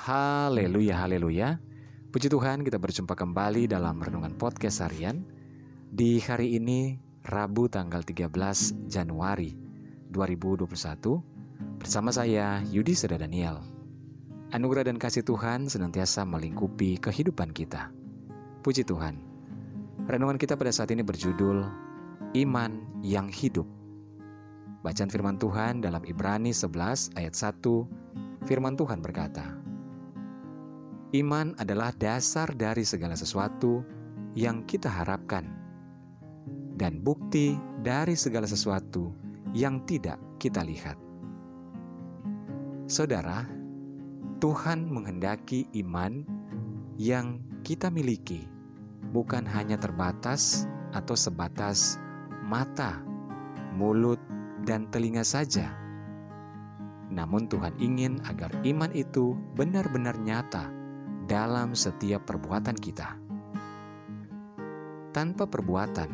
Haleluya, haleluya. Puji Tuhan, kita berjumpa kembali dalam renungan podcast harian di hari ini, Rabu tanggal 13 Januari 2021, bersama saya Yudi Seda Daniel. Anugerah dan kasih Tuhan senantiasa melingkupi kehidupan kita. Puji Tuhan. Renungan kita pada saat ini berjudul Iman yang Hidup. Bacaan firman Tuhan dalam Ibrani 11 ayat 1, firman Tuhan berkata, Iman adalah dasar dari segala sesuatu yang kita harapkan dan bukti dari segala sesuatu yang tidak kita lihat. Saudara, Tuhan menghendaki iman yang kita miliki bukan hanya terbatas atau sebatas mata, mulut, dan telinga saja. Namun Tuhan ingin agar iman itu benar-benar nyata dalam setiap perbuatan kita. Tanpa perbuatan,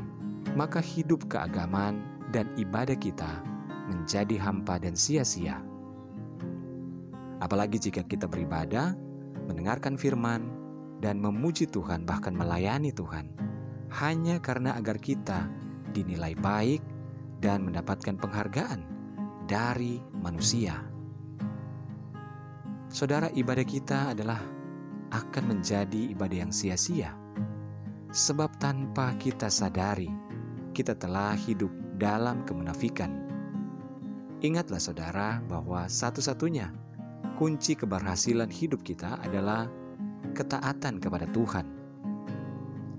maka hidup keagamaan dan ibadah kita menjadi hampa dan sia-sia. Apalagi jika kita beribadah, mendengarkan firman, dan memuji Tuhan, bahkan melayani Tuhan, hanya karena agar kita dinilai baik dan mendapatkan penghargaan dari manusia. Saudara, ibadah kita adalah akan menjadi ibadah yang sia-sia. Sebab tanpa kita sadari, kita telah hidup dalam kemunafikan. Ingatlah saudara bahwa satu-satunya kunci keberhasilan hidup kita adalah ketaatan kepada Tuhan.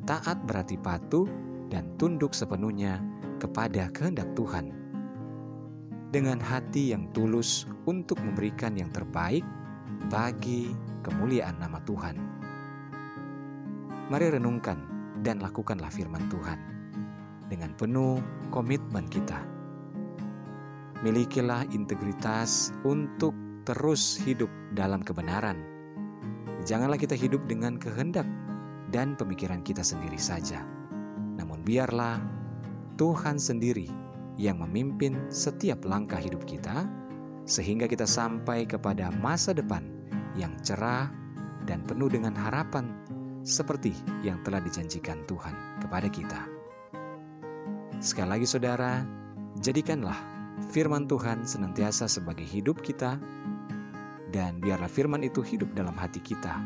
Taat berarti patuh dan tunduk sepenuhnya kepada kehendak Tuhan. Dengan hati yang tulus untuk memberikan yang terbaik bagi kemuliaan nama Tuhan. Mari renungkan dan lakukanlah firman Tuhan dengan penuh komitmen kita. Milikilah integritas untuk terus hidup dalam kebenaran. Janganlah kita hidup dengan kehendak dan pemikiran kita sendiri saja. Namun biarlah Tuhan sendiri yang memimpin setiap langkah hidup kita sehingga kita sampai kepada masa depan yang cerah dan penuh dengan harapan seperti yang telah dijanjikan Tuhan kepada kita. Sekali lagi saudara, jadikanlah firman Tuhan senantiasa sebagai hidup kita dan biarlah firman itu hidup dalam hati kita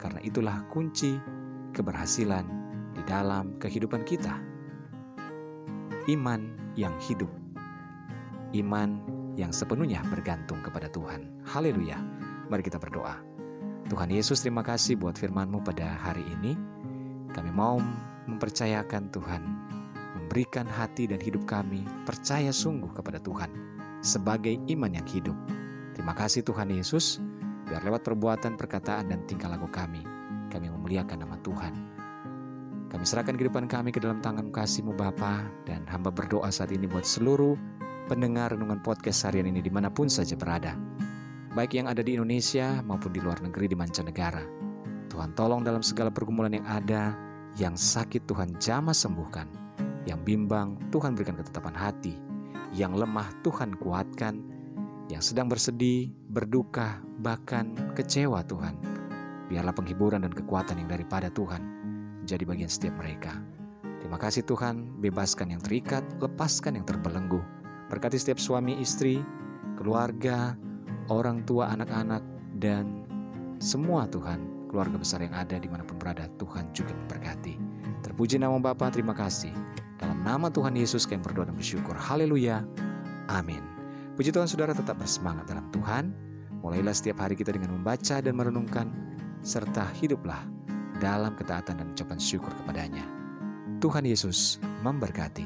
karena itulah kunci keberhasilan di dalam kehidupan kita. Iman yang hidup. Iman yang sepenuhnya bergantung kepada Tuhan. Haleluya. Mari kita berdoa. Tuhan Yesus terima kasih buat firman-Mu pada hari ini. Kami mau mempercayakan Tuhan, memberikan hati dan hidup kami percaya sungguh kepada Tuhan sebagai iman yang hidup. Terima kasih Tuhan Yesus, biar lewat perbuatan, perkataan, dan tingkah laku kami, kami memuliakan nama Tuhan. Kami serahkan kehidupan kami ke dalam tangan kasih-Mu Bapa dan hamba berdoa saat ini buat seluruh pendengar renungan podcast harian ini di mana pun saja berada baik yang ada di Indonesia maupun di luar negeri di mancanegara. Tuhan tolong dalam segala pergumulan yang ada, yang sakit Tuhan jamah sembuhkan, yang bimbang Tuhan berikan ketetapan hati, yang lemah Tuhan kuatkan, yang sedang bersedih, berduka, bahkan kecewa Tuhan. Biarlah penghiburan dan kekuatan yang daripada Tuhan menjadi bagian setiap mereka. Terima kasih Tuhan, bebaskan yang terikat, lepaskan yang terbelenggu. Berkati setiap suami istri, keluarga, orang tua, anak-anak, dan semua Tuhan, keluarga besar yang ada di mana pun berada, Tuhan juga memberkati. Terpuji nama Bapa, terima kasih. Dalam nama Tuhan Yesus kami berdoa dan bersyukur. Haleluya. Amin. Puji Tuhan saudara tetap bersemangat dalam Tuhan. Mulailah setiap hari kita dengan membaca dan merenungkan, serta hiduplah dalam ketaatan dan ucapan syukur kepadanya. Tuhan Yesus memberkati.